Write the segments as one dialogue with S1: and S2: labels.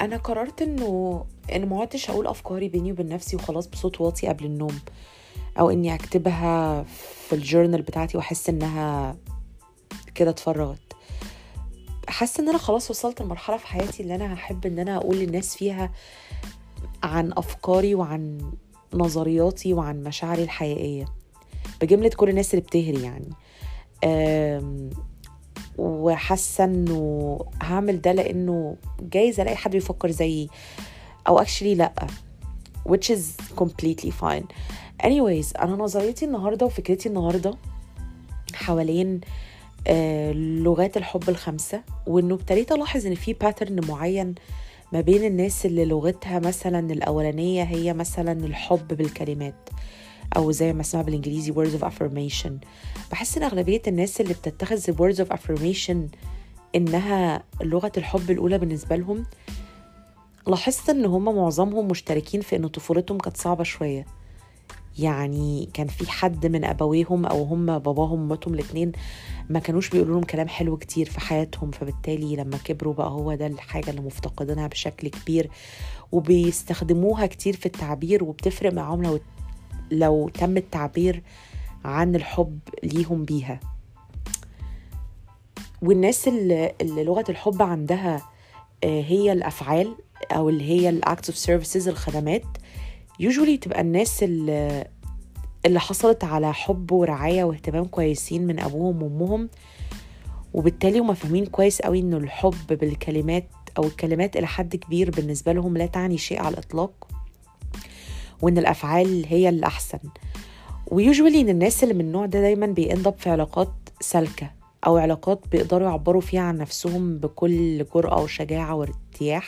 S1: أنا قررت إنه ان ما عدتش أقول أفكاري بيني وبين نفسي وخلاص بصوت واطي قبل النوم أو إني أكتبها في الجورنال بتاعتي وأحس إنها كده اتفرغت. حاسة إن أنا خلاص وصلت لمرحلة في حياتي اللي أنا هحب إن أنا أقول للناس فيها عن أفكاري وعن نظرياتي وعن مشاعري الحقيقية بجملة كل الناس اللي بتهري يعني. وحاسة إنه هعمل ده لأنه جايز ألاقي حد بيفكر زيي. أو actually لأ. Which is completely fine. Anyways أنا نظريتي النهارده وفكرتي النهارده حوالين آه، لغات الحب الخمسة وإنه ابتديت ألاحظ إن في باترن معين ما بين الناس اللي لغتها مثلا الأولانية هي مثلا الحب بالكلمات. أو زي ما اسمها بالإنجليزي words of affirmation. بحس إن أغلبية الناس اللي بتتخذ words of affirmation إنها لغة الحب الأولى بالنسبة لهم لاحظت إن هم معظمهم مشتركين في إن طفولتهم كانت صعبة شوية. يعني كان في حد من أبويهم أو هم باباهم ومامتهم الاثنين ما كانوش بيقولوا لهم كلام حلو كتير في حياتهم فبالتالي لما كبروا بقى هو ده الحاجة اللي مفتقدينها بشكل كبير وبيستخدموها كتير في التعبير وبتفرق معاهم لو لو تم التعبير عن الحب ليهم بيها. والناس اللي, اللي لغة الحب عندها آه، هي الأفعال أو اللي هي ال acts of services الخدمات. usually تبقى الناس اللي اللي حصلت على حب ورعاية واهتمام كويسين من أبوهم وأمهم وبالتالي هم فاهمين كويس قوي إنه الحب بالكلمات أو الكلمات إلى حد كبير بالنسبة لهم لا تعني شيء على الإطلاق. وإن الأفعال هي الأحسن. ويوجولي إن الناس اللي من النوع ده دايما بيندب في علاقات سالكة أو علاقات بيقدروا يعبروا فيها عن نفسهم بكل جرأة وشجاعة وارتياح.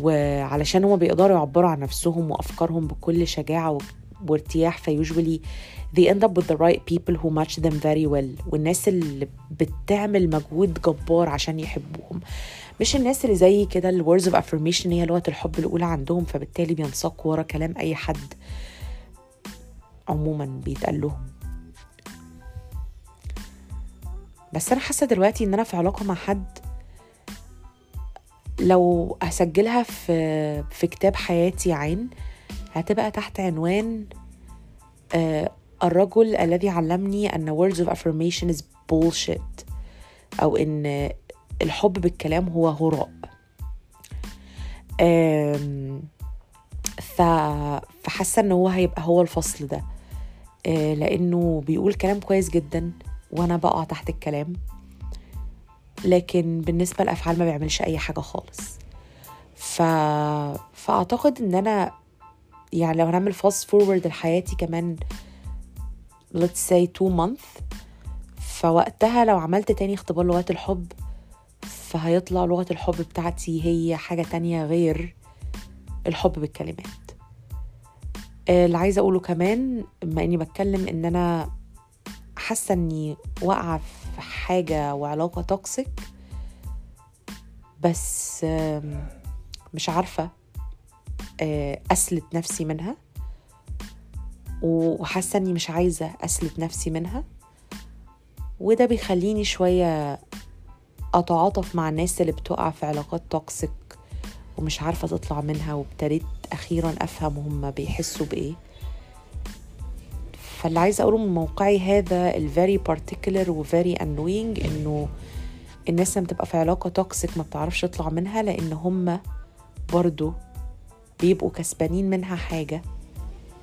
S1: وعلشان هما بيقدروا يعبروا عن نفسهم وأفكارهم بكل شجاعة و- وارتياح فيوجولي they end up with the right people who match them very well. والناس اللي بتعمل مجهود جبار عشان يحبوهم. مش الناس اللي زي كده ال words of affirmation هي لغة الحب الأولى عندهم فبالتالي بينساقوا ورا كلام أي حد عموما بيتقال لهم بس أنا حاسة دلوقتي إن أنا في علاقة مع حد لو هسجلها في في كتاب حياتي عين هتبقى تحت عنوان آه الرجل الذي علمني أن words of affirmation is bullshit أو إن الحب بالكلام هو هراء آم، ف فحاسة إن هو هيبقى هو الفصل ده. آه، لأنه بيقول كلام كويس جدا وأنا بقع تحت الكلام. لكن بالنسبة للأفعال ما بيعملش أي حاجة خالص. ف... فأعتقد إن أنا يعني لو هنعمل fast forward لحياتي كمان let's say two month فوقتها لو عملت تاني اختبار لغات الحب فهيطلع لغة الحب بتاعتي هي حاجة تانية غير الحب بالكلمات. آه، اللي عايزة أقوله كمان بما إني بتكلم إن أنا حاسة إني واقعة في حاجة وعلاقة توكسيك بس مش عارفة آه، أسلت نفسي منها وحاسة إني مش عايزة أسلت نفسي منها وده بيخليني شوية أتعاطف مع الناس اللي بتقع في علاقات toxic ومش عارفة تطلع منها وابتديت أخيرا أفهم هم بيحسوا بإيه. فاللي عايزة أقوله من موقعي هذا ال very particular و very annoying إنه الناس لما بتبقى في علاقة toxic ما بتعرفش تطلع منها لأن هم برضو بيبقوا كسبانين منها حاجة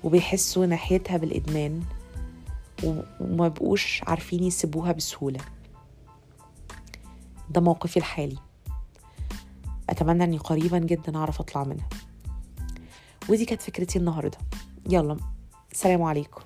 S1: وبيحسوا ناحيتها بالإدمان و- وما بقوش عارفين يسيبوها بسهولة. ده موقفي الحالي. أتمنى أني قريبا جدا أعرف أطلع منها. ودي كانت فكرتي النهاردة. يلا سلام عليكم.